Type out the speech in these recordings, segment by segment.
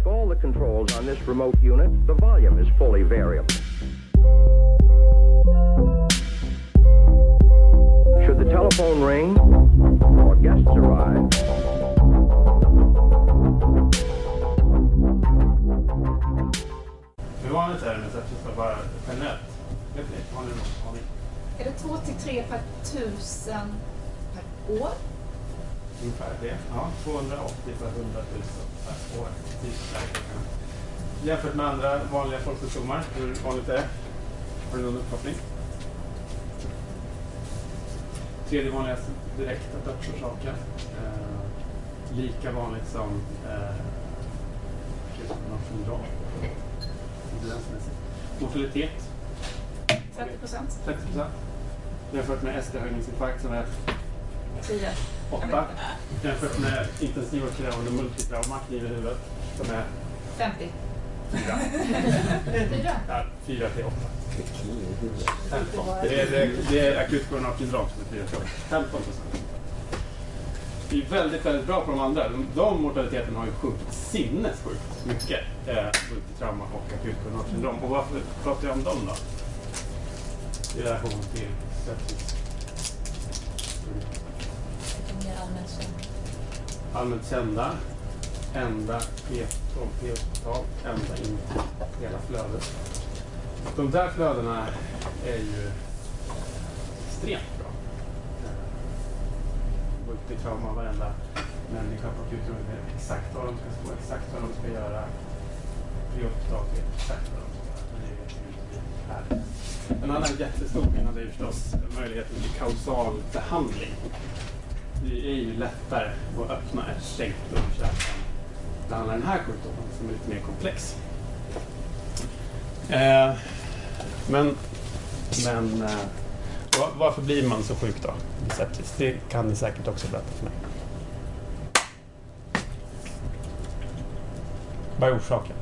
Like all the controls on this remote unit, the volume is fully variable. Should the telephone ring or guests arrive, Hur vanligt är det med sepsis bara generellt? Vet ni? Har ni någon aning? Är det två er till tre per tusen per år? Ungefär det. Ja, 280 per 100 000 per år. Jämfört med andra vanliga folksjukdomar, hur vanligt är det? Har du någon uppfattning? Tredje vanligaste direkta dödsorsaken. Eh, lika vanligt som eh. Evidensmässigt. Mortalitet 30 procent? 30 procent. Jämfört med ST-höjningsinfarkt som är 10? 8. Jämfört med intensivvårdskrävande multitrauma, kniv i huvudet, som är 50? 4. 4? Ja, 4 till 8. 15. Det är, det, det är akut coronarsyndrom som är 4 till 8. 15 procent. Det är väldigt, väldigt bra på de andra. De, de mortaliteten har ju sjunkit sinnessjukt mycket. Eh, multitrauma och akut coronarsyndrom. Och varför pratar jag om dem då? I relation till sepsis. Mer allmänt kända? allmänt kända ända P- från P-hospital ända in i hela flödet. De där flödena är ju extremt bra. Eh, Multitrauma, varenda människa på kulturen vet exakt vad de ska stå, exakt vad de ska göra. Prehospital vet exakt vad de ska göra. Men det vet ju inte vi här. En annan jättestor skillnad är förstås möjligheten till kausal behandling det är ju lättare att öppna ett stängt lungkärl än behandla den här sjukdomen som är lite mer komplex. Eh, men men eh, va- varför blir man så sjuk då sepsis? Det kan ni säkert också berätta för mig. Vad är orsaken?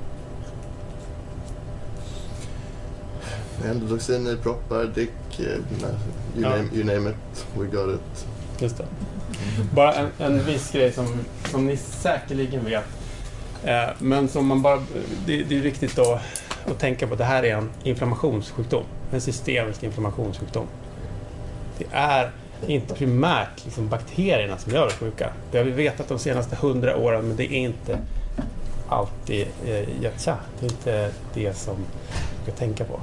Endotoxiner, proppar, dick, eh, you, Ja. name, you name it, we got it. Just det. Bara en, en viss grej som, som ni säkerligen vet. Eh, men som man bara... Det, det är viktigt då att tänka på att det här är en inflammationssjukdom. En systemisk inflammationssjukdom. Det är inte primärt liksom bakterierna som gör oss sjuka. Det har vi vetat de senaste hundra åren, men det är inte alltid eh, götcha. Det är inte det som vi ska tänka på.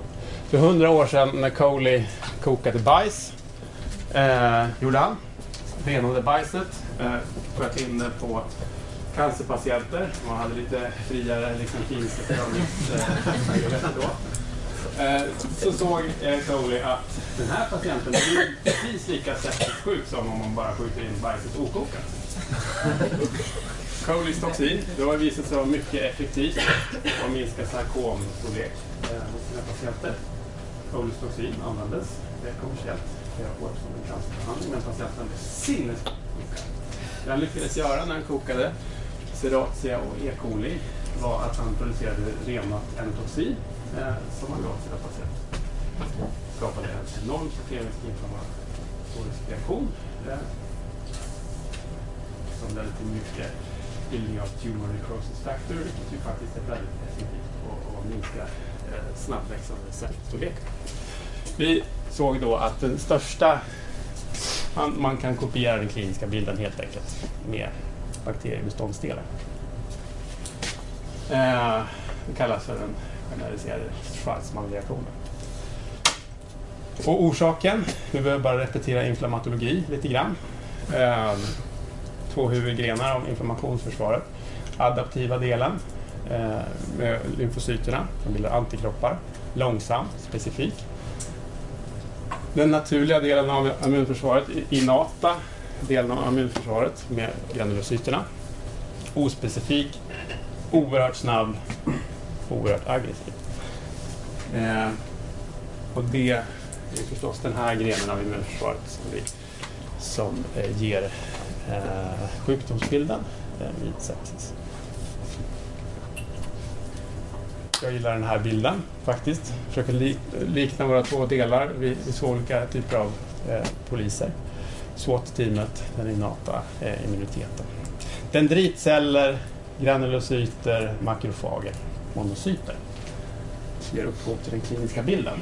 För hundra år sedan när Coley kokade bajs, eh, gjorde han renade bajset, eh, sköt in det på cancerpatienter Man hade lite friare liksom, kliniska prövningsmöjligheter eh, då. Eh, så såg eh, Coley att den här patienten blir precis lika sepsissjuk som om man bara skjuter in bajset okokat. Coleys toxin, det har visat sig vara mycket effektivt och minska sarkomstorlek eh, hos sina patienter. Coleys toxin användes eh, kommersiellt flera år som en cancerbehandling, men patienten blev sinnessjuk. Det han lyckades göra när han kokade Seratia och E. coli var att han producerade renat entoxin eh, som han gav sina patienter. skapade en enorm kemisk inflammatorisk reaktion eh, som ledde till mycket bildning av tumor necrosis factor, vilket ju faktiskt är väldigt effektivt och, och minskar eh, snabbväxande cellstorlek. Vi såg då att den största, man, man kan kopiera den kliniska bilden helt enkelt med bakteriebeståndsdelar. Eh, det kallas för den generaliserade Schwarzman-reaktionen. Och orsaken, vi behöver bara repetera inflammatologi lite grann. Eh, två huvudgrenar av inflammationsförsvaret. Adaptiva delen eh, med lymfocyterna som bildar antikroppar, långsamt, specifik. Den naturliga delen av immunförsvaret, innata delen av immunförsvaret med granulocyterna. Ospecifik, oerhört snabb, oerhört aggressiv. Eh, och det är förstås den här grenen av immunförsvaret som, vi, som eh, ger eh, sjukdomsbilden eh, vid sepsis. Jag gillar den här bilden faktiskt. Försöker likna våra två delar Vi, vi såg olika typer av eh, poliser. SWAT-teamet, den innata eh, immuniteten. Dendritceller granulocyter, makrofager, monocyter. Ger upphov till den kliniska bilden.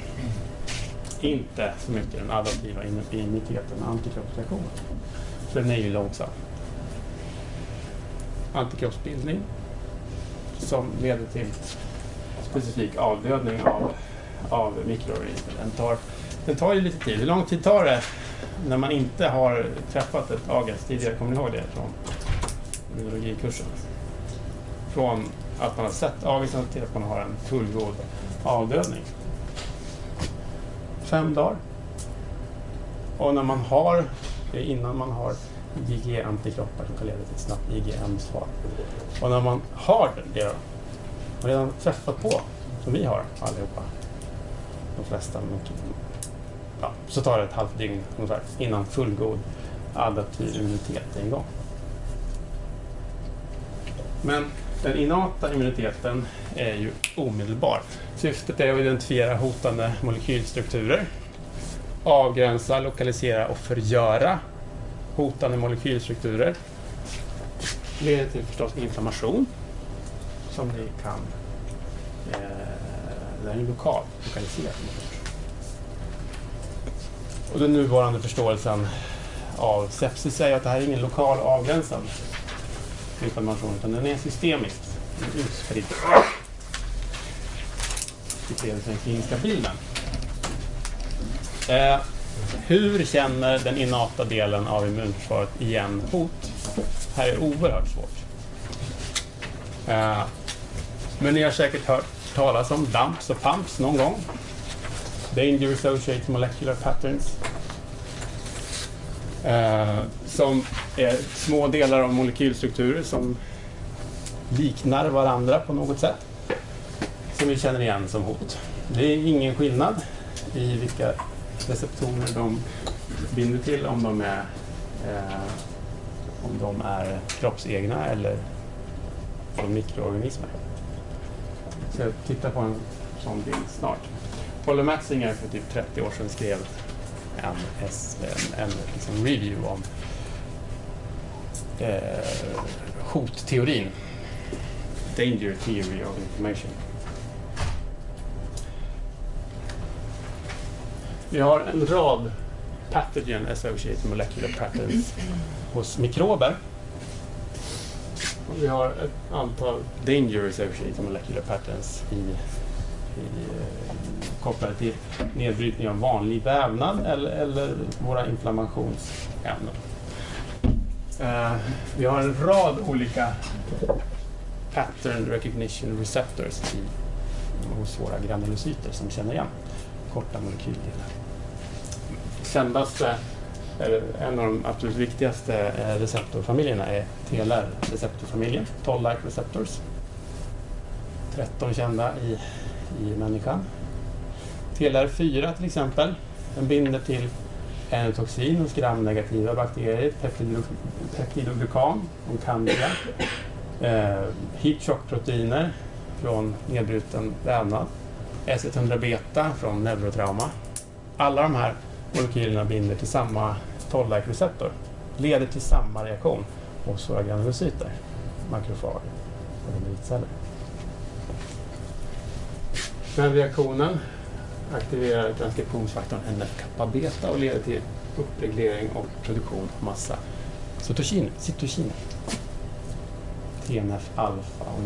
Inte så mycket den adaptiva immuniteten, antikroppsreaktionen. För den är ju långsam. Antikroppsbildning som leder till specifik avdödning av, av mikroorganismer. Den tar, den tar ju lite tid. Hur lång tid tar det när man inte har träffat ett agens tidigare? Kommer ni ihåg det från immunologikursen? Från att man har sett agensen till att man har en fullgod avdödning. Fem dagar. Och när man har, det är innan man har IgE-antikroppar som kan leda till ett snabbt IgM-svar. Och när man har det då, och redan träffat på, som vi har allihopa, de flesta, ja, så tar det ett halvt dygn ungefär innan fullgod adaptiv immunitet är igång. Men den innata immuniteten är ju omedelbar. Syftet är att identifiera hotande molekylstrukturer, avgränsa, lokalisera och förgöra hotande molekylstrukturer. Det Leder till förstås inflammation som ni kan eh, den är lokal, lokaliserad. Och den nuvarande förståelsen av sepsis säger att det här är ingen lokal avgränsad inflammation utan den är systemisk, utspridd. Det den kliniska bilden. Eh, hur känner den innata delen av immunförsvaret igen hot? Det här är oerhört svårt. Eh, men ni har säkert hört talas om DUMPs och PUMPS någon gång. Danger Associated Molecular Patterns. Eh, som är små delar av molekylstrukturer som liknar varandra på något sätt. Som vi känner igen som hot. Det är ingen skillnad i vilka receptorer de binder till om de är, eh, om de är kroppsegna eller från mikroorganismer. Så jag tittar på en sån bild snart. Paul Matzinger för typ 30 år sedan skrev en, en, en liksom review om eh, hotteorin. Danger Theory of Information. Vi har en rad pathogen associated molecular patterns hos mikrober. Vi har ett antal dangerous associated molecular patterns i, i, eh, kopplade till nedbrytning av vanlig vävnad eller, eller våra inflammationsämnen. Uh, vi har en rad olika pattern recognition receptors i, hos våra granulocyter som känner igen korta molekyldelar. Kändaste, en av de absolut viktigaste eh, receptorfamiljerna är TLR-receptorfamiljen, Toll-like receptors. 13 kända i, i människan. TLR4 till exempel, den binder till enotoxin hos gramnegativa bakterier, peptidoglukan och candida, eh, heat shock-proteiner från nedbruten vävnad, S100-beta från neurotrauma. Alla de här molekylerna binder till samma toll-like receptor, leder till samma reaktion hos våra granulocyter, makrofager och dendritceller. Den reaktionen aktiverar transkriptionsfaktorn NF-kappa-beta och leder till uppreglering och produktion av massa cytokiner. cytokiner. TNF-alfa och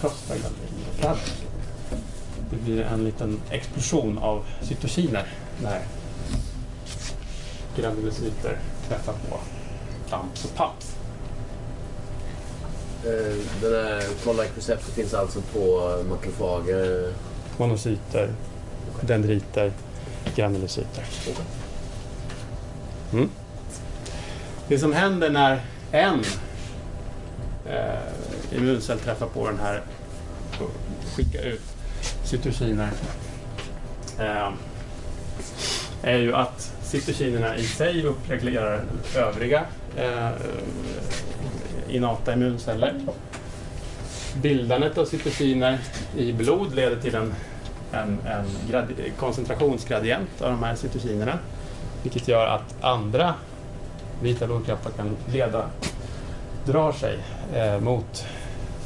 prostaglandin Det blir en liten explosion av cytokiner när granulocyter träffar på DAMPs och PAMPs. Eh, Den här toll-like receptor finns alltså på makrofager? Monocyter, dendriter, granulocyter. Mm. Det som händer när en eh, immuncell träffar på den här och skickar ut cytokiner eh, är ju att cytokinerna i sig uppreglerar övriga eh, innata immunceller. Bildandet av cytokiner i blod leder till en, en, en koncentrationsgradient av de här cytokinerna. Vilket gör att andra vita blodkroppar kan leda, drar sig eh, mot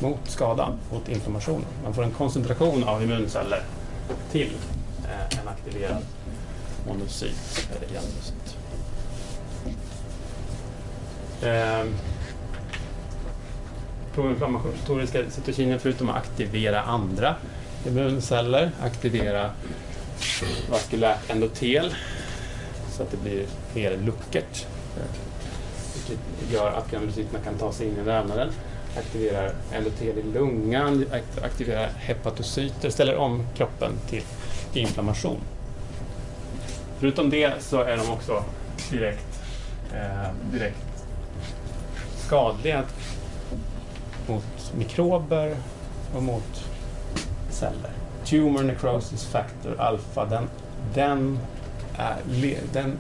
mot skadan, mot inflammationen. Man får en koncentration av immunceller till eh, en aktiverad monocyt eller granulocyt. Eh, proinflammatoriska cytokiner förutom att aktivera andra immunceller, aktivera vaskulärt endotel så att det blir mer luckert. Vilket gör att granulocyterna kan ta sig in i vävnaden. Aktiverar endotel i lungan, aktiverar hepatocyter, ställer om kroppen till inflammation. Förutom det så är de också direkt, eh, direkt skadliga mot mikrober och mot celler. Tumor necrosis factor alfa, den, den, är, le, den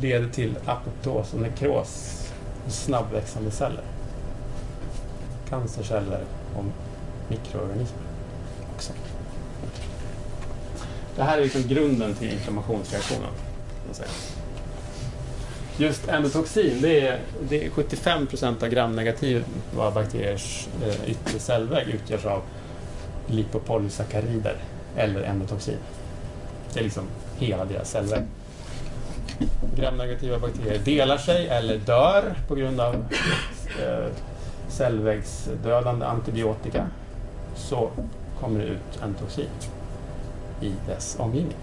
leder till apoptos och nekros hos snabbväxande celler. Cancerceller och mikroorganismer också. Det här är liksom grunden till inflammationsreaktionen man säga. Just endotoxin, det är, det är 75 procent av gramnegativa bakteriers eh, yttre cellvägg utgörs av lipopolysackarider eller endotoxin. Det är liksom hela deras cellvägg. Gramnegativa bakterier delar sig eller dör på grund av eh, cellväggsdödande antibiotika. Så kommer det ut endotoxin i dess omgivning.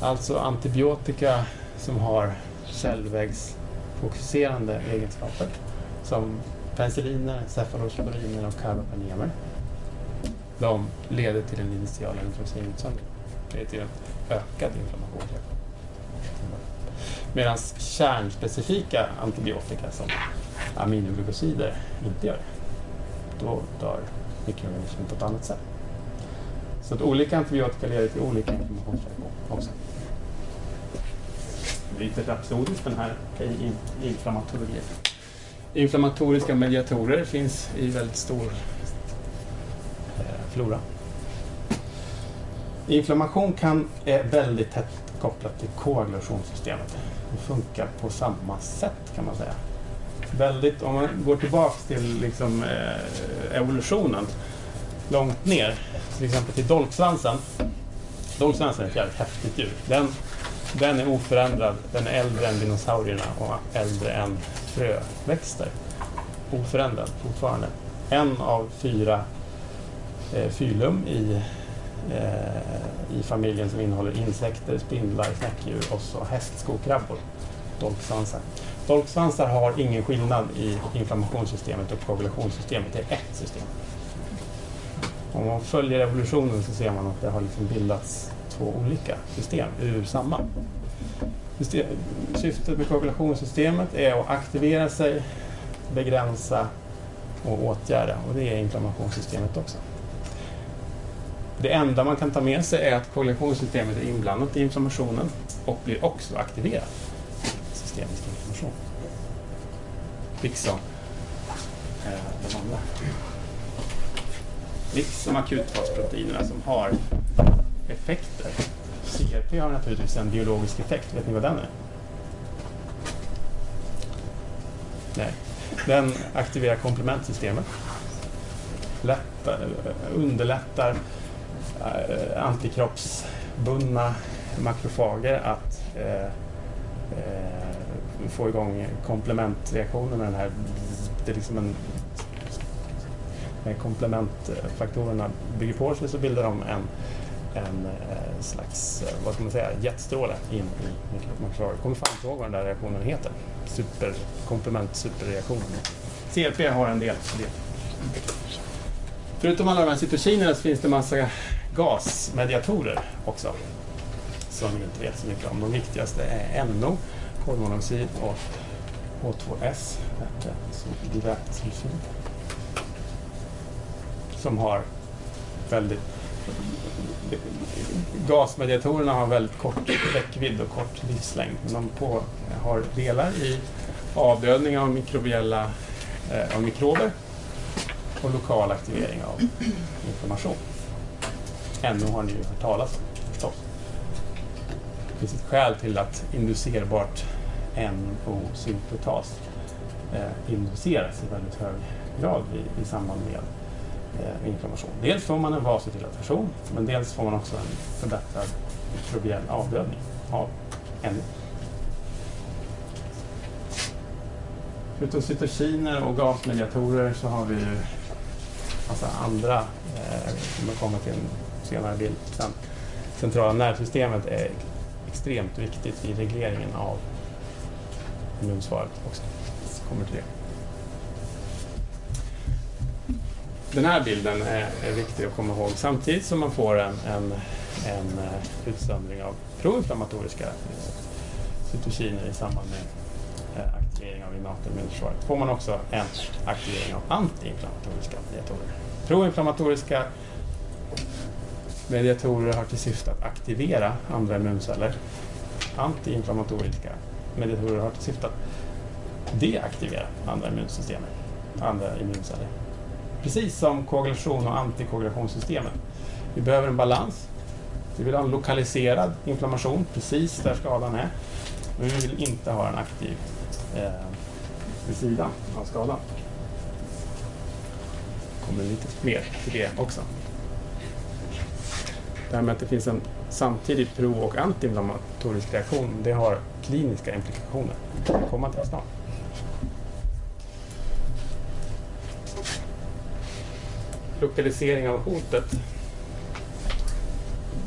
Alltså antibiotika som har cellväggsfokuserande egenskaper som penicilliner, cefalosporiner och carbapenemer. De leder till en initial endotoxinutsöndring. Det leder till en ökad inflammation. Medan kärnspecifika antibiotika som aminoglykosider inte gör det. Då dör mikroorganismen på ett annat sätt. Så att olika antibiotika leder till olika inflammationsreaktioner också. Lite rapsodiskt den här i inflammatologi. Inflammatoriska mediatorer finns i väldigt stor eh, flora. Inflammation kan, är väldigt tätt kopplat till koagulationssystemet. Det funkar på samma sätt kan man säga. Väldigt, om man går tillbaka till liksom, eh, evolutionen långt ner, till exempel till dolksvansen. Dolksvansen är ett jävligt häftigt djur. Den, den är oförändrad, den är äldre än dinosaurierna och äldre än fröväxter. Oförändrad fortfarande. En av fyra eh, fylum i, eh, i familjen som innehåller insekter, spindlar, snäckdjur och så hästskokrabbor. Dolksvansar. Dolksvansar har ingen skillnad i inflammationssystemet och koagulationssystemet. Det är ett system. Om man följer evolutionen så ser man att det har liksom bildats två olika system ur samma. System, syftet med koagulationssystemet är att aktivera sig, begränsa och åtgärda. Och det är inflammationssystemet också. Det enda man kan ta med sig är att koagulationssystemet är inblandat i inflammationen och blir också aktiverat systemisk inflammation. Liksom eh, de andra. Liksom akutfasproteinerna som har effekter. CRP har naturligtvis en biologisk effekt. Vet ni vad den är? Nej. Den aktiverar komplementsystemet. Lättar, underlättar eh, antikroppsbundna makrofager att eh, eh, få igång komplementreaktioner med den här... Det är liksom en komplementfaktorerna bygger på sig så bildar de en, en eh, slags, eh, vad ska man säga, jetstråle in i mikrofager. Kommer fan inte ihåg vad den där reaktionen heter. Super, komplement superreaktionen. CRP har en del av det. Förutom alla de här cytokinerna så finns det massa gasmediatorer också. Som vi inte vet så mycket om. De viktigaste är NO, kolmonoxid och H2S, divätsulfid som har väldigt... Gasmediatorerna har väldigt kort räckvidd och kort livslängd. Men de på, har delar i avdödning av mikrobiella eh, av mikrober och lokal aktivering av information Ännu har ni ju hört talas om förstås. Det finns ett skäl till att inducerbart NO-syntetas eh, induceras i väldigt hög grad i, i samband med eh, inflammation. Dels får man en vasodilatation men dels får man också en förbättrad mikrobiell avdödning av ämnet. Förutom cytokiner och gasmediatorer så har vi ju massa andra, eh, som jag kommer till en senare bild sen. Centrala nervsystemet är extremt viktigt i regleringen av immunsvaret också. Så kommer till det. Den här bilden är, är viktig att komma ihåg samtidigt som man får en, en, en eh, utsöndring av proinflammatoriska eh, cytokiner i samband med eh, aktivering av innata immunförsvaret får man också en aktivering av antiinflammatoriska mediatorer. Proinflammatoriska mediatorer har till syfte att aktivera andra immunceller. Antiinflammatoriska mediatorer har till syfte att deaktivera andra immunsystem, andra immunceller. Precis som koagulation och antikoagulationssystemen. Vi behöver en balans. Vi vill ha en lokaliserad inflammation precis där skadan är. Men vi vill inte ha en aktiv eh, vid sidan av skadan. Det kommer lite mer till det också. Det här med att det finns en samtidig pro och antiinflammatorisk reaktion, det har kliniska implikationer. Det kommer komma till snart. Lokalisering av hotet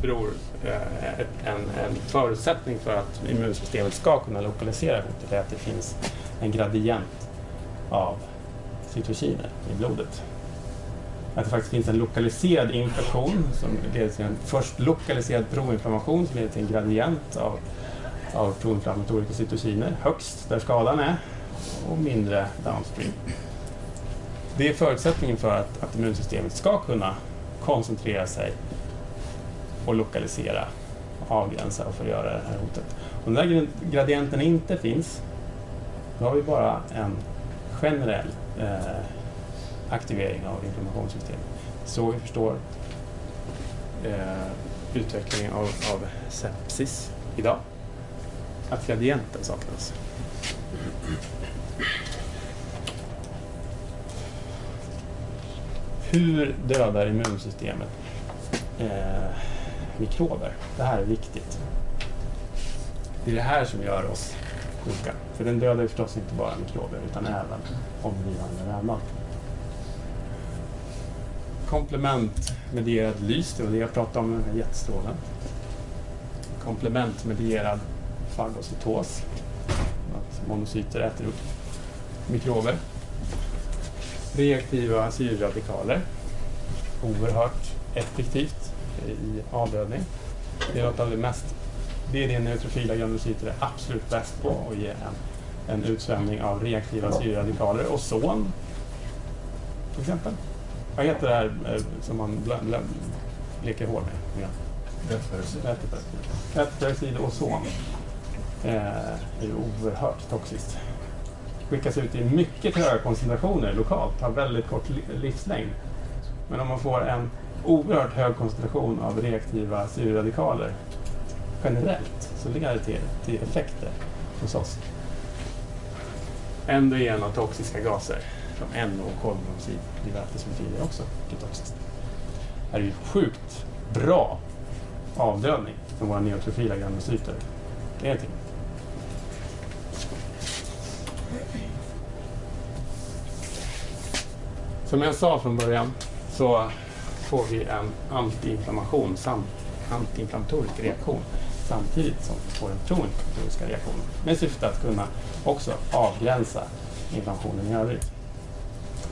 beror eh, en, en förutsättning för att immunsystemet ska kunna lokalisera hotet är att det finns en gradient av cytokiner i blodet. Att det faktiskt finns en lokaliserad infektion som leder till en först lokaliserad proinflammation som leder till en gradient av, av proinflammatoriska cytokiner högst där skadan är och mindre downstream. Det är förutsättningen för att, att immunsystemet ska kunna koncentrera sig och lokalisera, avgränsa och förgöra det här hotet. Om den där gradienten inte finns, då har vi bara en generell eh, aktivering av inflammationssystemet. Så vi förstår eh, utvecklingen av, av sepsis idag. Att gradienten saknas. Hur dödar immunsystemet eh, mikrober? Det här är viktigt. Det är det här som gör oss sjuka. För den dödar ju förstås inte bara mikrober utan även omgivande vävnad. Komplementmedierad lys, det var det jag pratade om med jetstrålen. Komplementmedierad fagocytos. Att monocyter äter upp mikrober. Reaktiva syrradikaler. Oerhört effektivt i avdödning. Det är något av det mest det är det neutrofila granulocyter är absolut bäst på att ge en, en utsvämning av reaktiva syrradikaler. Ozon, till exempel. Vad heter det här eh, som man leker hål med? Väteperoxid och ozon eh, är oerhört toxiskt. Skickas ut i mycket höga koncentrationer lokalt, har väldigt kort livslängd. Men om man får en oerhört hög koncentration av reaktiva syreradikaler generellt så leder det till, till effekter hos oss. Endogen toxiska gaser som NO och kolmonoxid, blir är också är toxiskt. Det här är ju sjukt bra avdödning för våra neutrofila granulocyter. Det är till. Som jag sa från början så får vi en antiinflammation samt antiinflammatorisk reaktion samtidigt som vi får den proinflammatoriska reaktionen med syfte att kunna också avgränsa inflammationen i övrigt.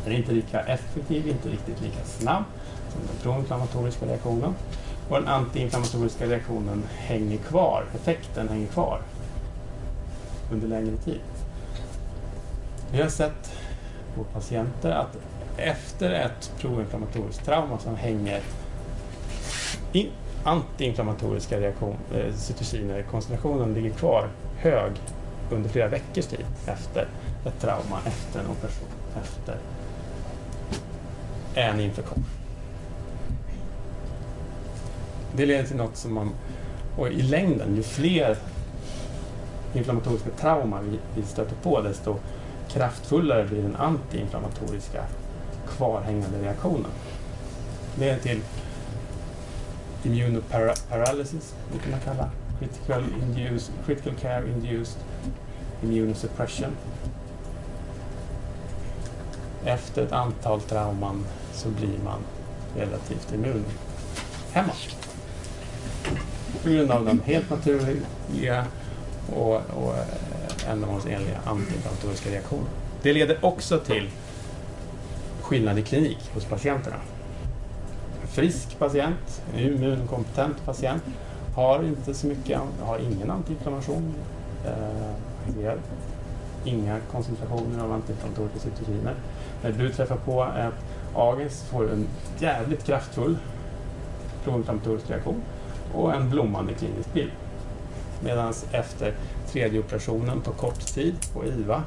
Den är inte lika effektiv, inte riktigt lika snabb som den proinflammatoriska reaktionen och den antiinflammatoriska reaktionen hänger kvar, effekten hänger kvar under längre tid. Vi har sett på patienter att efter ett proinflammatoriskt trauma som hänger antiinflammatoriska reaktion, eh, cytokiner, koncentrationen ligger kvar hög under flera veckors tid efter ett trauma, efter en operation, efter en infektion. Det leder till något som man, och i längden, ju fler inflammatoriska trauma vi, vi stöter på, desto kraftfullare blir den antiinflammatoriska kvarhängande reaktionen. Det till immunoparalysis, det kan man kalla critical, induced, critical care induced immunosuppression. Efter ett antal trauman så blir man relativt immun hemma. På grund av den helt naturliga och, och eh, ändamålsenliga antiinflammatoriska reaktionerna. Det leder också till skillnad i klinik hos patienterna. En frisk patient, en immunkompetent patient, har inte så mycket, har ingen antiinflammation, eh, inga koncentrationer av antiinflammatoriska cytokiner. När du träffar på ett agens får du en jävligt kraftfull proinflammatorisk reaktion och en blommande klinisk bild. Medan efter tredje operationen på kort tid på IVA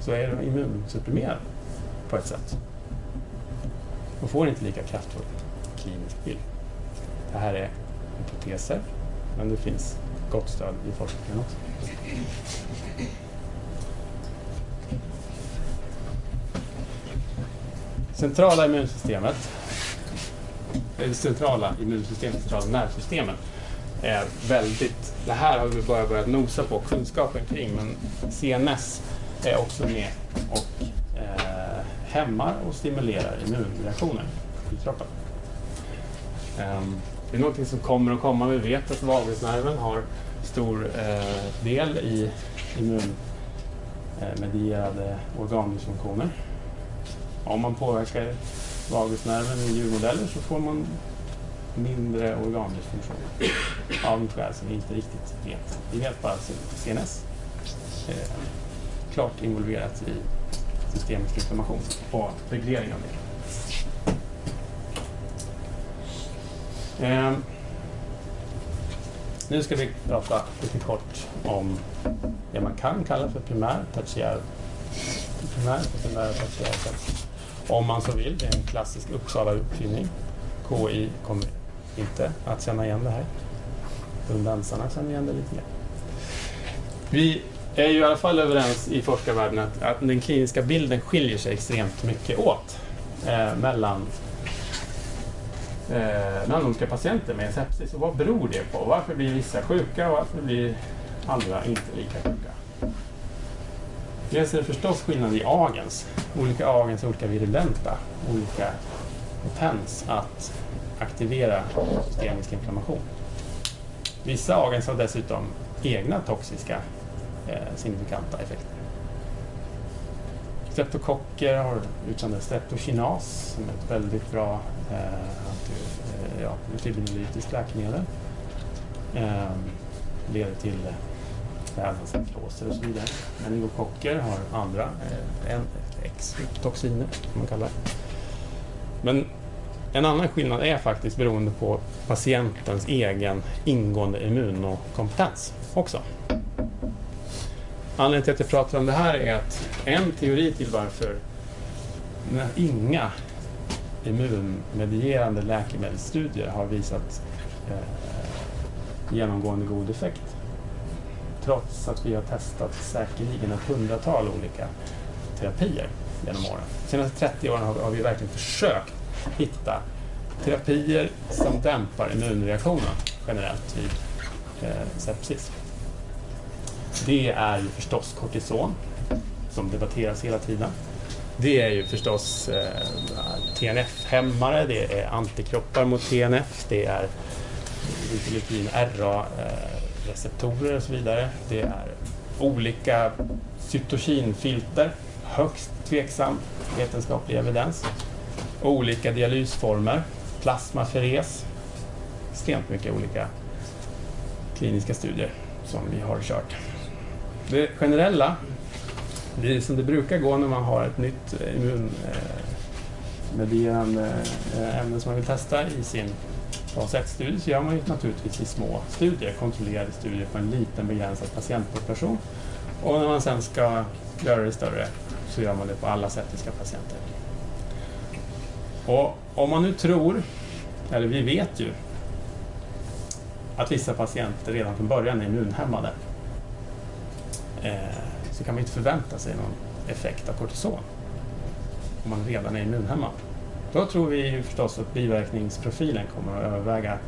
så är du immunsupprimerad på ett sätt. Och får inte lika kraftfull klinisk bild. Det här är hypoteser, men det finns gott stöd i forskningen också. Centrala immunsystemet, eh, det centrala immunsystemet, centrala nervsystemet, är väldigt, det här har vi bara börjat nosa på kunskapen kring, men CNS är också med och hämmar och stimulerar immunreaktioner i kroppen. Ehm, det är någonting som kommer att komma. Vi vet att vagusnerven har stor eh, del i immunmedierade eh, organdysfunktioner. Om man påverkar vagusnerven i djurmodeller så får man mindre organdysfunktion av ett skäl som vi inte riktigt vet. Vi vet bara att CNS är eh, klart involverat i systemisk inflammation och reglering av det. Eh, nu ska vi prata lite kort om det man kan kalla för primär tertiär primär sekundär tertiär. Om man så vill, det är en klassisk Uppsala-uppfinning. KI kommer inte att känna igen det här. Undensarna känner igen det lite mer. Vi är ju i alla fall överens i forskarvärlden att, att den kliniska bilden skiljer sig extremt mycket åt eh, mellan eh, mellan olika patienter med sepsis. Och vad beror det på? Varför blir vissa sjuka och varför blir andra inte lika sjuka? Dels är det förstås skillnad i agens. Olika agens är olika virulenta, olika potens att aktivera systemisk inflammation. Vissa agens har dessutom egna toxiska Eh, signifikanta effekter. Streptokocker har utsöndrat streptokinas som är ett väldigt bra eh, eh ja, fibrinolytiskt läkemedel. Eh, leder till eh, vävnadsartroser och så vidare. Meningokocker har andra eh, X-toxiner som man kallar. Men en annan skillnad är faktiskt beroende på patientens egen ingående immunokompetens också. Anledningen till att jag pratar om det här är att en teori till varför inga immunmedierande läkemedelsstudier har visat eh, genomgående god effekt. Trots att vi har testat säkerligen ett hundratal olika terapier genom åren. De senaste 30 åren har, har vi verkligen försökt hitta terapier som dämpar immunreaktionen generellt vid eh, sepsis. Det är ju förstås kortison som debatteras hela tiden. Det är ju förstås eh, TNF-hämmare, det är antikroppar mot TNF, det är interleukin RA-receptorer eh, och så vidare. Det är olika cytokinfilter, högst tveksam vetenskaplig evidens. Olika dialysformer, plasmaferes, extremt mycket olika kliniska studier som vi har kört. Det generella det är som det brukar gå när man har ett nytt eh, immunmedierande eh, eh, ämne som man vill testa i sin fas 1-studie så gör man ju naturligtvis i små studier, kontrollerade studier på en liten begränsad patientpopulation. Och när man sen ska göra det större så gör man det på alla septiska patienter. Och om man nu tror, eller vi vet ju, att vissa patienter redan från början är immunhämmade Eh, så kan man inte förvänta sig någon effekt av kortison. om man redan är immunhämmad. Då tror vi förstås att biverkningsprofilen kommer att överväga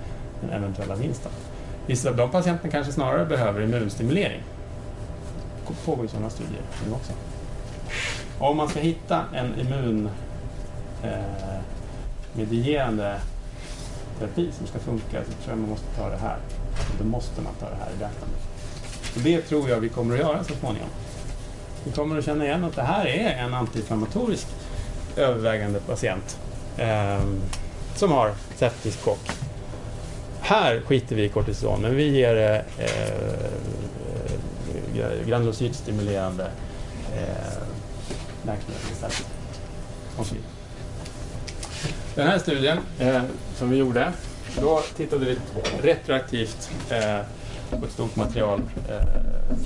den eventuella vinsten. Vissa av de patienterna kanske snarare behöver immunstimulering. Det pågår ju sådana studier nu också. Och om man ska hitta en immunmedierande eh, terapi som ska funka så tror jag man måste ta det här. Då måste man ta det här i beaktande. Och det tror jag vi kommer att göra så småningom. Vi kommer att känna igen att det här är en antiinflammatorisk övervägande patient eh, som har septisk chock. Här skiter vi i kortison, men vi ger eh, eh, granulocytstimulerande eh, eh läkemedel istället. Den här studien eh, som vi gjorde, då tittade vi retroaktivt eh, på ett stort material, eh,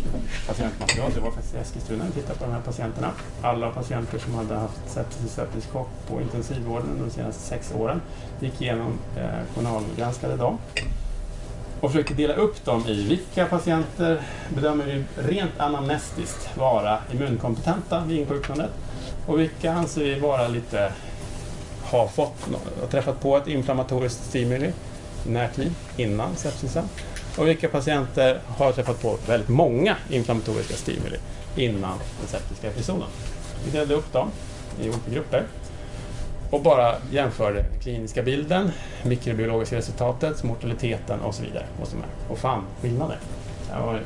patientmaterial. Det var faktiskt i Eskilstuna vi tittade på de här patienterna. Alla patienter som hade haft sepsis septisk chock på intensivvården under de senaste sex åren gick igenom eh, journalgranskade dem och försökte dela upp dem i vilka patienter bedömer vi rent anamnestiskt vara immunkompetenta vid insjuknandet och vilka anser vi vara lite har fått, har träffat på ett inflammatoriskt stimuli i närtid innan sepsisen och vilka patienter har träffat på väldigt många inflammatoriska stimuli innan den septiska episoden. Vi delade upp dem i olika grupper och bara jämförde den kliniska bilden, mikrobiologiska resultatet, mortaliteten och så vidare. Och, så och fann skillnader. Det var, eh,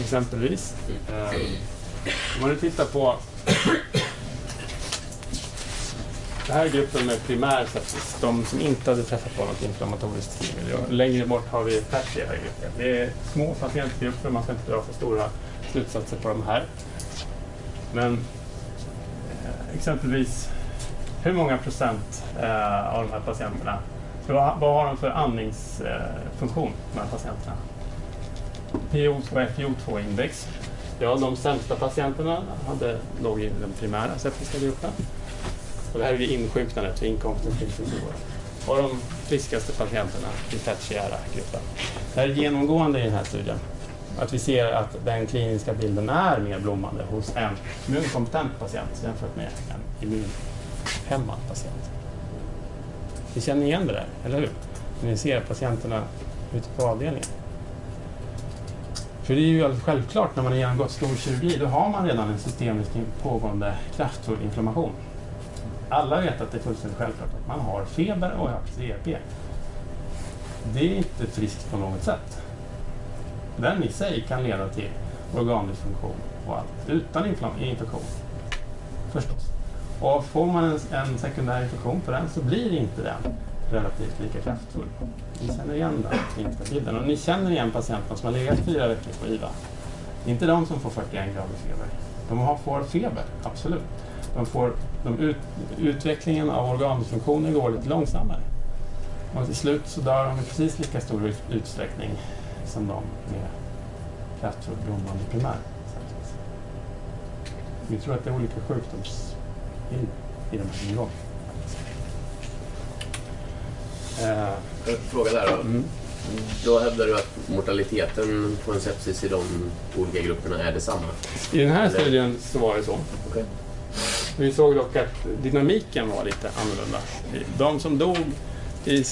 exempelvis, eh, om man nu tittar på det här är gruppen med primär sepsis, de som inte hade träffat på något inflammatoriskt stimuli. Längre bort har vi tertiära grupper. Det är små patientgrupper, man ska inte dra för stora slutsatser på de här. Men eh, exempelvis, hur många procent eh, av de här patienterna, vad, vad har de för andningsfunktion, eh, de här patienterna? PO2 och FiO2-index. Ja, de sämsta patienterna hade, låg i den primära septiska gruppen. Och det här är vid insjuknandet, vid inkomsten till intensivvården. Och de friskaste patienterna i tertiära gruppen. Det här är genomgående i den här studien. Att vi ser att den kliniska bilden är mer blommande hos en immunkompetent patient jämfört med en immunhämmad patient. Ni känner igen det där, eller hur? När ni ser patienterna ute på avdelningen. För det är ju alldeles självklart när man har genomgått stor kirurgi, då har man redan en systemisk pågående kraftfull inflammation. Alla vet att det är fullständigt självklart att man har feber och högt CRP. Det är inte friskt på något sätt. Den i sig kan leda till organdysfunktion och allt, utan infektion. Förstås. Och får man en, en sekundär infektion på den så blir inte den relativt lika kraftfull. Ni känner igen den kliniska bilden. Och ni känner igen patienterna som har legat fyra veckor på IVA. Det är inte de som får 41 grader feber. De har, får feber, absolut. De får, de ut, utvecklingen av organdysfunktioner går lite långsammare. Och till slut så dör de i precis lika stor utsträckning som de med kraftfullt blommande primär. Vi tror att det är olika sjukdomsbild i de här nivåerna. Eh, en fråga där då. Mm. Då hävdar du att mortaliteten på en sepsis i de olika grupperna är detsamma? I den här studien så var det så. Okay. Vi såg dock att dynamiken var lite annorlunda. De som dog i,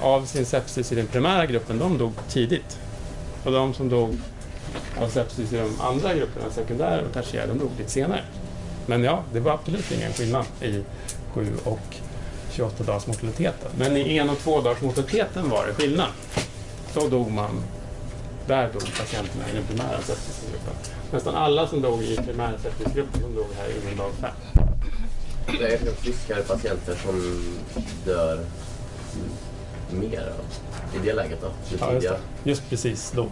av sin sepsis i den primära gruppen, de dog tidigt. Och de som dog av sepsis i de andra grupperna, sekundär och tertiär, de dog lite senare. Men ja, det var absolut ingen skillnad i 7 och 28 dagars mortaliteten. Men i en och två dagars mortaliteten var det skillnad. Då dog man, där dog patienterna i den primära sepsisgruppen. Nästan alla som dog i primära sepsisgruppen, de dog här inom dag fem. Det är friskare patienter som dör mer i det läget då? Ja, just, just precis då.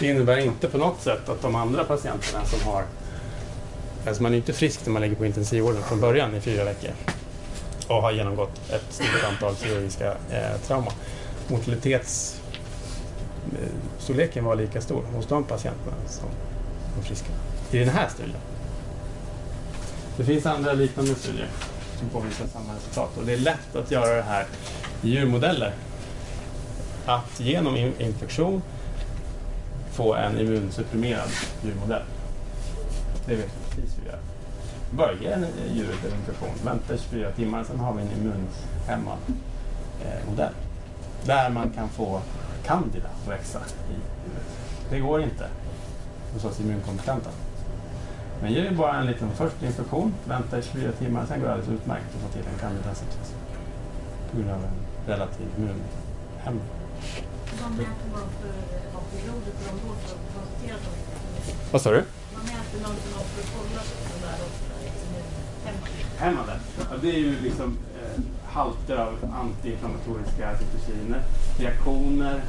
Det innebär inte på något sätt att de andra patienterna som har... Alltså man är inte frisk när man ligger på intensivvården från början i fyra veckor och har genomgått ett stort antal kirurgiska eh, trauma. Eh, storleken var lika stor hos de patienterna som de friska i den här studien. Det finns andra liknande studier som påvisar samma resultat och det är lätt att göra det här i djurmodeller. Att genom infektion få en immunsupprimerad djurmodell. Det vet vi precis hur vi gör. Börja en- djuret en infektion, väntar 24 timmar, sen har vi en immunhämmad eh, modell. Där man kan få candida att växa i djuret. Det går inte hos oss immunkompetenta. Men ger vi bara en liten första infektion, väntar i 24 timmar, sen går det alldeles utmärkt att få till en candida sepsis. På grund av en relativ immunhämning. Vad mäter man för vad blodet de då sa du? Man mäter någonting för att kolla Hämmande. Det är ju liksom eh, halter av antiinflammatoriska cytokiner, reaktioner.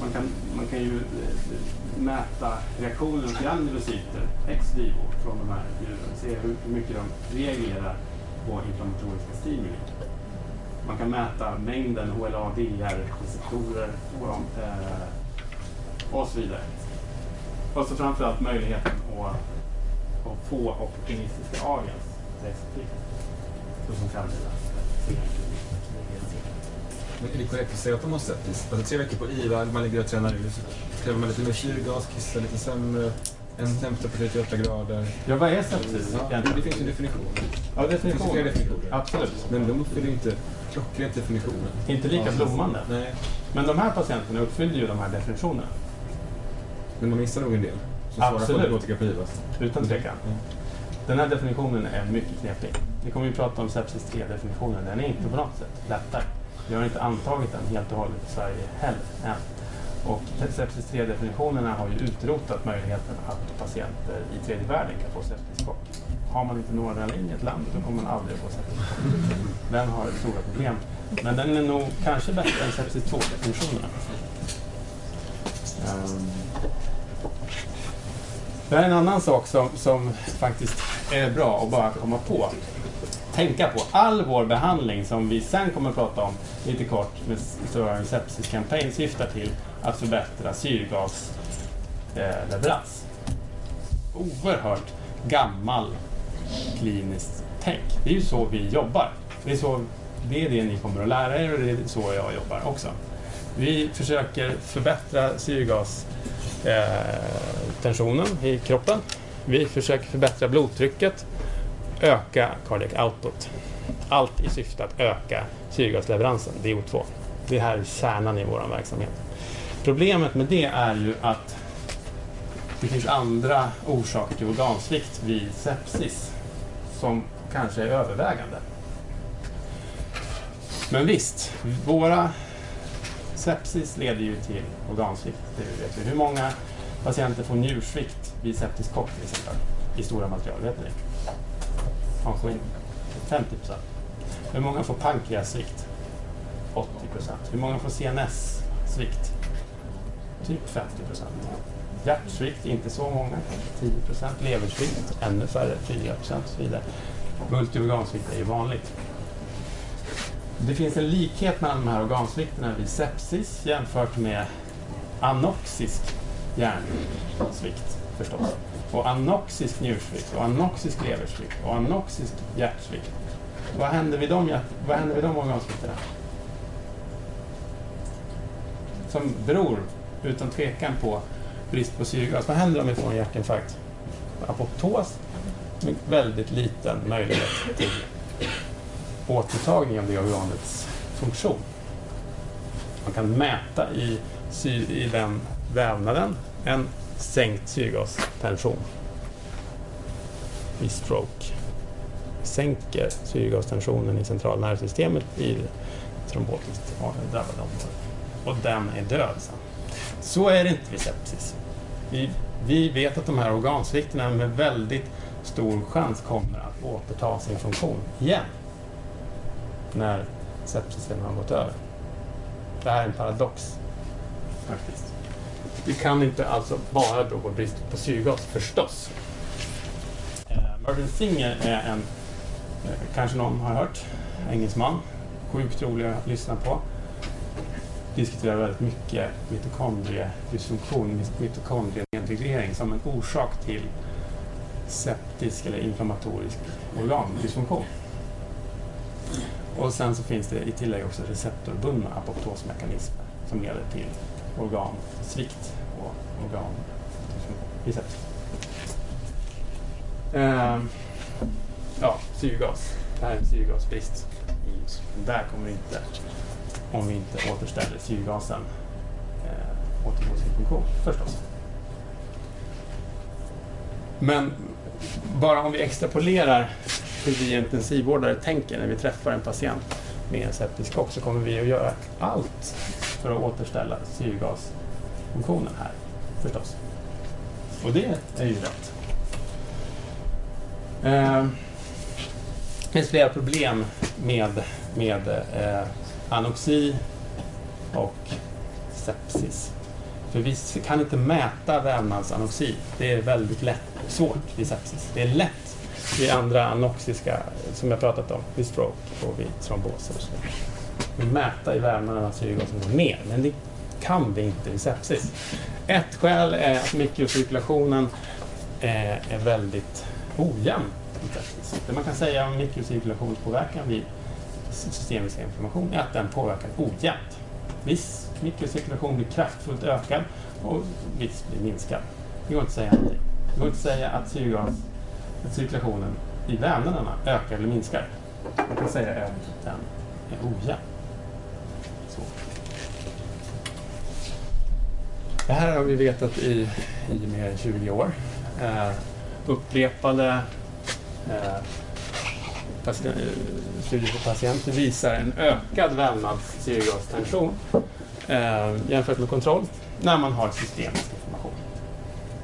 Man kan, man kan ju eh, mäta reaktioner till granulocyter ex vivo från de här djuren. Se hur, mycket de reagerar på inflammatoriska stimuli. Man kan mäta mängden HLA-DR-receptorer och, eh, och så vidare. Och så framförallt möjligheten att, att få opportunistiska agens receptivt. Såsom candida. Men är det korrekt att säga att de har septis? Alltså tre veckor på IVA, man ligger och tränar ut. Så kräver man lite mer syrgas, kissar lite sämre, en temperatur på 38 grader. Ja, vad är sepsis Ja, det finns en definition. Ja, Det finns definition. definitioner. Absolut. Men de uppfyller inte klockrent definitionen. Inte lika blommande. Nej, Men de här patienterna uppfyllde ju de här definitionerna. men man missar nog en del. Som svarar Absolut. antibiotika på IVA. Utan tvekan. Den här definitionen är mycket knepig. Vi kommer ju prata om sepsis 3-definitionen. Den är inte på något sätt lättare. Vi har inte antagit den helt och hållet i Sverige heller än. Och sepsis 3-definitionerna har ju utrotat möjligheten att patienter i tredje världen kan få septiskock. Har man inte några linjer i ett land, då kommer man aldrig att få septiskock. Den har stora problem. Men den är nog kanske bättre än sepsis 2-definitionerna. Um. Ehm, det här är en annan sak som, som faktiskt är bra att bara komma på. Tänka på. All vår behandling som vi sen kommer att prata om lite kort med Stirring Sepsis Campaign syftar till att förbättra syrgasleverans. Eh, Oerhört gammal kliniskt tänk. Det är ju så vi jobbar. Det är, så, det är det ni kommer att lära er och det är så jag jobbar också. Vi försöker förbättra syrgastensionen eh, i kroppen. Vi försöker förbättra blodtrycket, öka cardiac output. Allt i syfte att öka syrgasleveransen, DO2. Det här är kärnan i vår verksamhet. Problemet med det är ju att det finns andra orsaker till organsvikt vid sepsis som kanske är övervägande. Men visst, våra sepsis leder ju till organsvikt. Det vet vi. Hur många patienter får njursvikt vid septisk kock till exempel? I stora material, vet ni det? Hans 50 procent. Hur många får pankreassvikt? 80 procent. Hur många får CNS-svikt? Typ 50 procent. Hjärtsvikt, inte så många, 10 procent. Leversvikt, ännu färre, 4 procent och så vidare. Multiorgansvikt är ju vanligt. Det finns en likhet mellan de här organsvikterna vid sepsis jämfört med anoxisk hjärnsvikt förstås. Och anoxisk njursvikt och anoxisk leversvikt och anoxisk hjärtsvikt. Vad händer vid de, vad händer vid de organsvikterna? Som beror utan tvekan på brist på syrgas. Vad händer om vi får en hjärtinfarkt? Apoptos med väldigt liten möjlighet till återtagning av det organets funktion. Man kan mäta i, i den vävnaden en sänkt syrgaspension vid stroke. Sänker syrgastensionen i centralnervsystemet i trombotiskt drabbade områden. Och den är död sen. Så är det inte vid sepsis. Vi, vi vet att de här organsvikterna med väldigt stor chans kommer att återta sin funktion igen när sepsisen har gått över. Det här är en paradox faktiskt. Det kan inte alltså bara bero på brist på syrgas förstås. Eh, Mervyn Singer är en, eh, kanske någon har hört, engelsman. Sjukt rolig att lyssna på. Diskuterar väldigt mycket mitokondriedysfunktion, mitokondrieintegrering som en orsak till septisk eller inflammatorisk organdysfunktion. Och sen så finns det i tillägg också receptorbundna apoptosmekanismer som leder till organsvikt och organ sepsis. Eh, ja, syrgas. Det här är en syrgasbrist. Där kommer inte, om vi inte återställer syrgasen, eh, återgå sin funktion förstås. Men bara om vi extrapolerar hur vi intensivvårdare tänker när vi träffar en patient med en septisk chock så kommer vi att göra allt för att återställa syrgasfunktionen här förstås. Och det är ju rätt. Eh, det finns flera problem med, med eh, anoxi och sepsis. För vi kan inte mäta vävnadsanoxi. Det är väldigt lätt, svårt vid sepsis. Det är lätt vid andra anoxiska, som jag pratat om, vid stroke och vid tromboser och så mäta i mäta i vävnaderna går ner, men det kan vi inte i sepsis. Ett skäl är att mikrocirkulationen eh, är väldigt ojämn i sepsis. Det man kan säga om mikrocirkulationspåverkan vid systemisk inflammation är att den påverkar ojämnt. Viss mikrocirkulation blir kraftfullt ökad och viss blir minskad. Det går inte att säga någonting. Det går inte att säga att syrgascirkulationen att cirkulationen i vävnaderna ökar eller minskar. Man kan säga att den är ojämn. Så. Det här har vi vetat i, i mer än 20 år. Eh, upprepade eh, eh, studier på patienter visar en ökad vävnadssyrgastension eh, jämfört med kontroll när man har systemisk inflammation.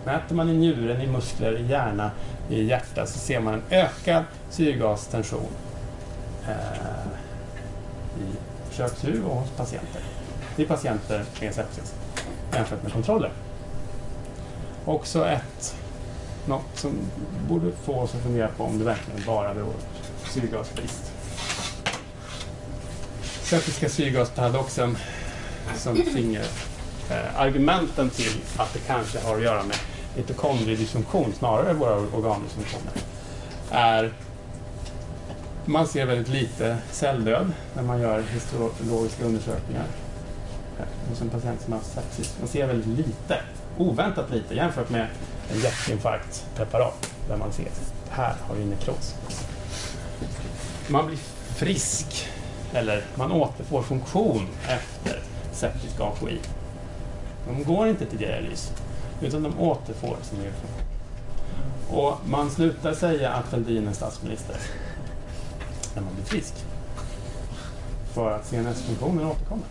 Mäter man i njuren, i muskler, i hjärna, i hjärta så ser man en ökad syrgastension eh, i försöksdjur och hos patienter. Det är patienter med sepsis jämfört med kontroller. Också ett, något som borde få oss att fundera på om det verkligen bara beror på syrgasbrist. Septiska syrgasparadoxen som finger eh, argumenten till att det kanske har att göra med mitokondriedysfunktion snarare än våra organdysfunktioner är man ser väldigt lite celldöd när man gör histologiska undersökningar hos en patient som har sepsis. Man ser väldigt lite, oväntat lite jämfört med en hjärtinfarktpreparat där man ser här har vi nekros. Man blir frisk eller man återfår funktion efter septisk AKI. De går inte till dialys utan de återfår sin funktion. Och man slutar säga att Fälldin är statsminister när man blir frisk. För att CNS-funktionen återkommer.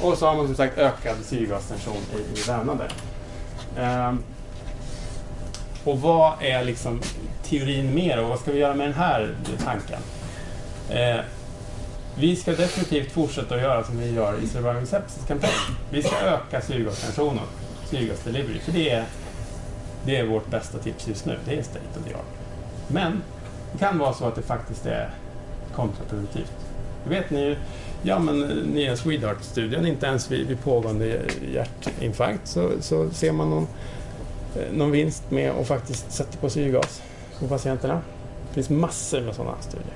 Och så har man som sagt ökad syrgastension i, i vävnader. Ehm, och vad är liksom teorin mer och vad ska vi göra med den här tanken? Ehm, vi ska definitivt fortsätta att göra som vi gör i Surviving Sepsis-kampanjen. Vi ska öka syrgastensionen, syrgasdelivery, för det är, det är vårt bästa tips just nu. Det är state of the art. Men det kan vara så att det faktiskt är kontraproduktivt. Det vet ni ju, ja men nya Swedeheart-studien, inte ens vid, vid pågående hjärtinfarkt så, så ser man någon, eh, någon vinst med att faktiskt sätta på syrgas på patienterna. Det finns massor med sådana studier.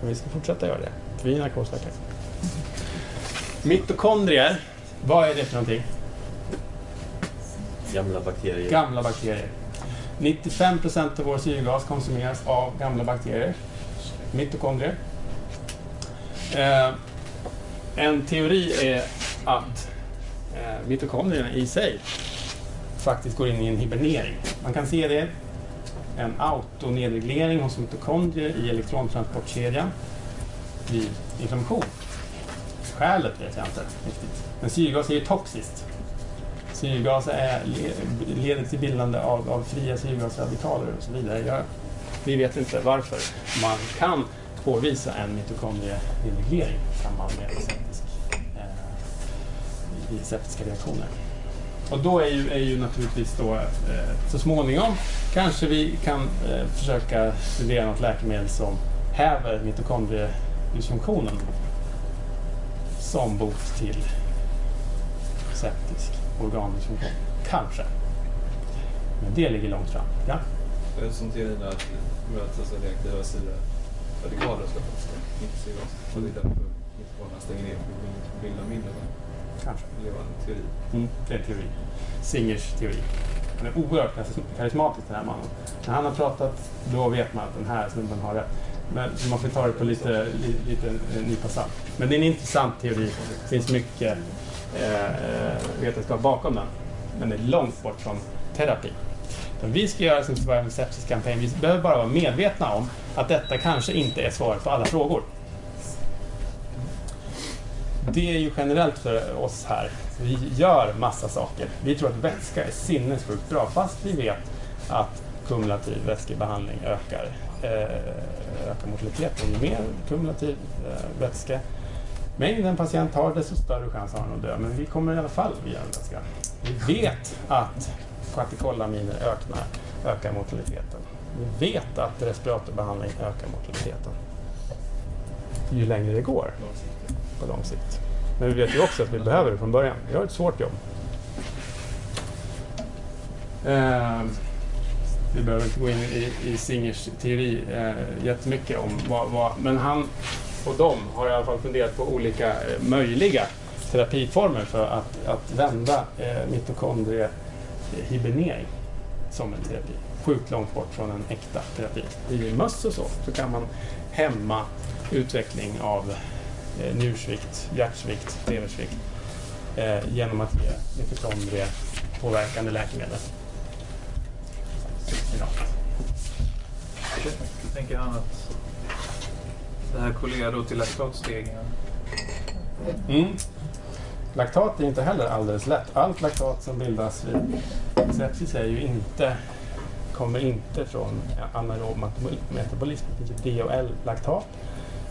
Men vi ska fortsätta göra det, för vi är narkosläkare. Mitokondrier, vad är det för någonting? Gamla bakterier. Gamla bakterier. 95 procent av vår syrgas konsumeras av gamla bakterier, mitokondrier. Eh, en teori är att eh, mitokondrierna i sig faktiskt går in i en hibernering. Man kan se det, en autonedreglering hos mitokondrier i elektrontransportkedjan vid inflammation. Skälet vet jag inte riktigt. Men syrgas är ju toxiskt. Syrgas är, leder till bildande av, av fria syrgasradikaler och så vidare. Jag, vi vet inte varför. Man kan påvisa en mitokondriereglering. i samband med i septiska reaktioner. Och då är ju, är ju naturligtvis då eh, så småningom kanske vi kan eh, försöka studera något läkemedel som häver mitokondriedysfunktionen som bot till septisk organdysfunktion. Kanske. Men det ligger långt fram. Ja. Det är som teorin att mötas av reaktiva radikaler ska inte syras. Och det är därför mitokondrierna stänger ner för att bilda mindre. Kanske. Det var en teori. Mm, det är en teori. Singers teori. Han är oerhört karismatisk den här mannen. När han har pratat, då vet man att den här snubben har rätt. Men man får ta det på lite, li, lite eh, nypa salt. Men det är en intressant teori. Det finns mycket eh, eh, vetenskap bakom den. Men det är långt bort från terapi. Men vi ska göra som Surviving Sepsis-kampanj. Vi behöver bara vara medvetna om att detta kanske inte är svaret på alla frågor. Det är ju generellt för oss här. Vi gör massa saker. Vi tror att vätska är sinnessjukt bra fast vi vet att kumulativ vätskebehandling ökar, eh, ökar mortaliteten. Ju mer kumulativ eh, vätska mängden en patient har desto större chans har han att dö. Men vi kommer i alla fall via en vätska. Vi vet att kvartikolaminer ökar, ökar mortaliteten. Vi vet att respiratorbehandling ökar mortaliteten. Ju längre det går på lång sikt. Men vi vet ju också att vi behöver det från början. Vi har ett svårt jobb. Eh, vi behöver inte gå in i, i Singers teori eh, jättemycket om vad, vad, men han och de har i alla fall funderat på olika eh, möjliga terapiformer för att, att vända eh, mitokondriehibernering eh, som en terapi. Sjukt långt bort från en äkta terapi. I möss och så, så kan man hämma utveckling av eh, njursvikt, hjärtsvikt, leversvikt eh, genom att ge mitokondriepåverkande läkemedel. Ja. Tänker han att det här kollegar då till laktatstegringen? Mm. Laktat är inte heller alldeles lätt. Allt laktat som bildas vid sepsis är ju inte, kommer inte från anaerob metabolism, det är DHL-laktat.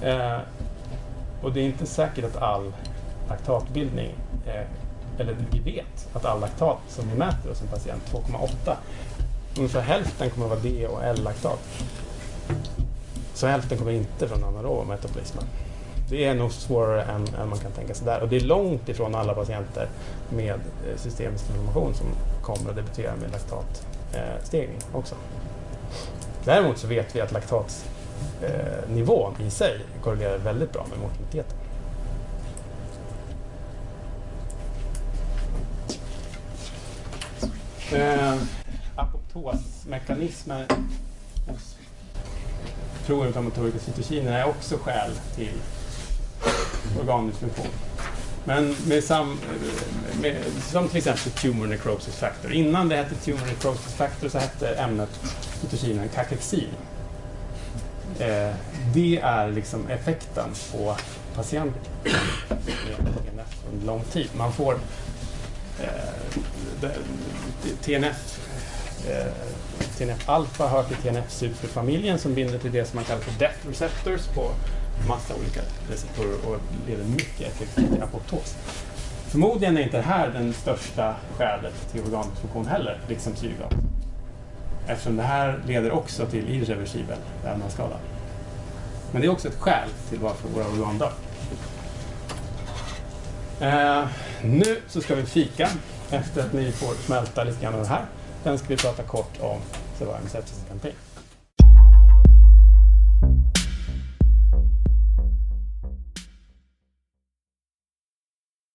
Eh, och det är inte säkert att all laktatbildning, eh, eller vi vet att all laktat som vi mäter hos en patient, 2,8, ungefär hälften kommer att vara L-laktat. Så hälften kommer inte från anaeroba metabolismen. Det är nog svårare än, än, man kan tänka sig där. Och det är långt ifrån alla patienter med eh, systemisk inflammation som kommer att debutera med laktatstegring eh, också. Däremot så vet vi att laktat eh, i sig korrelerar väldigt bra med mortaliteten. Eh, apoptosmekanismen hos proinflammatoriska cytokiner är också skäl till organdysfunktion. Men med, sam, eh, med, som till exempel tumor necrosis factor. Innan det hette tumor necrosis factor så hette ämnet cytokinen kakexin. Eh, det är liksom effekten på patienten under lång tid. Man får eh, TNF eh, TNF-alfa hör till TNF-superfamiljen som binder till det som man kallar för death receptors på massa olika receptorer och leder mycket effektivt till apoptos. Förmodligen är inte det här den största skälet till organfunktion heller, liksom syrgas. Eftersom det här leder också till irreversibel vävnadsskada. Men det är också ett skäl till varför våra organ dör. Eh, nu så ska vi fika efter att ni får smälta lite grann av det här. Sen ska vi prata kort om Surviving Sepsis Campaign.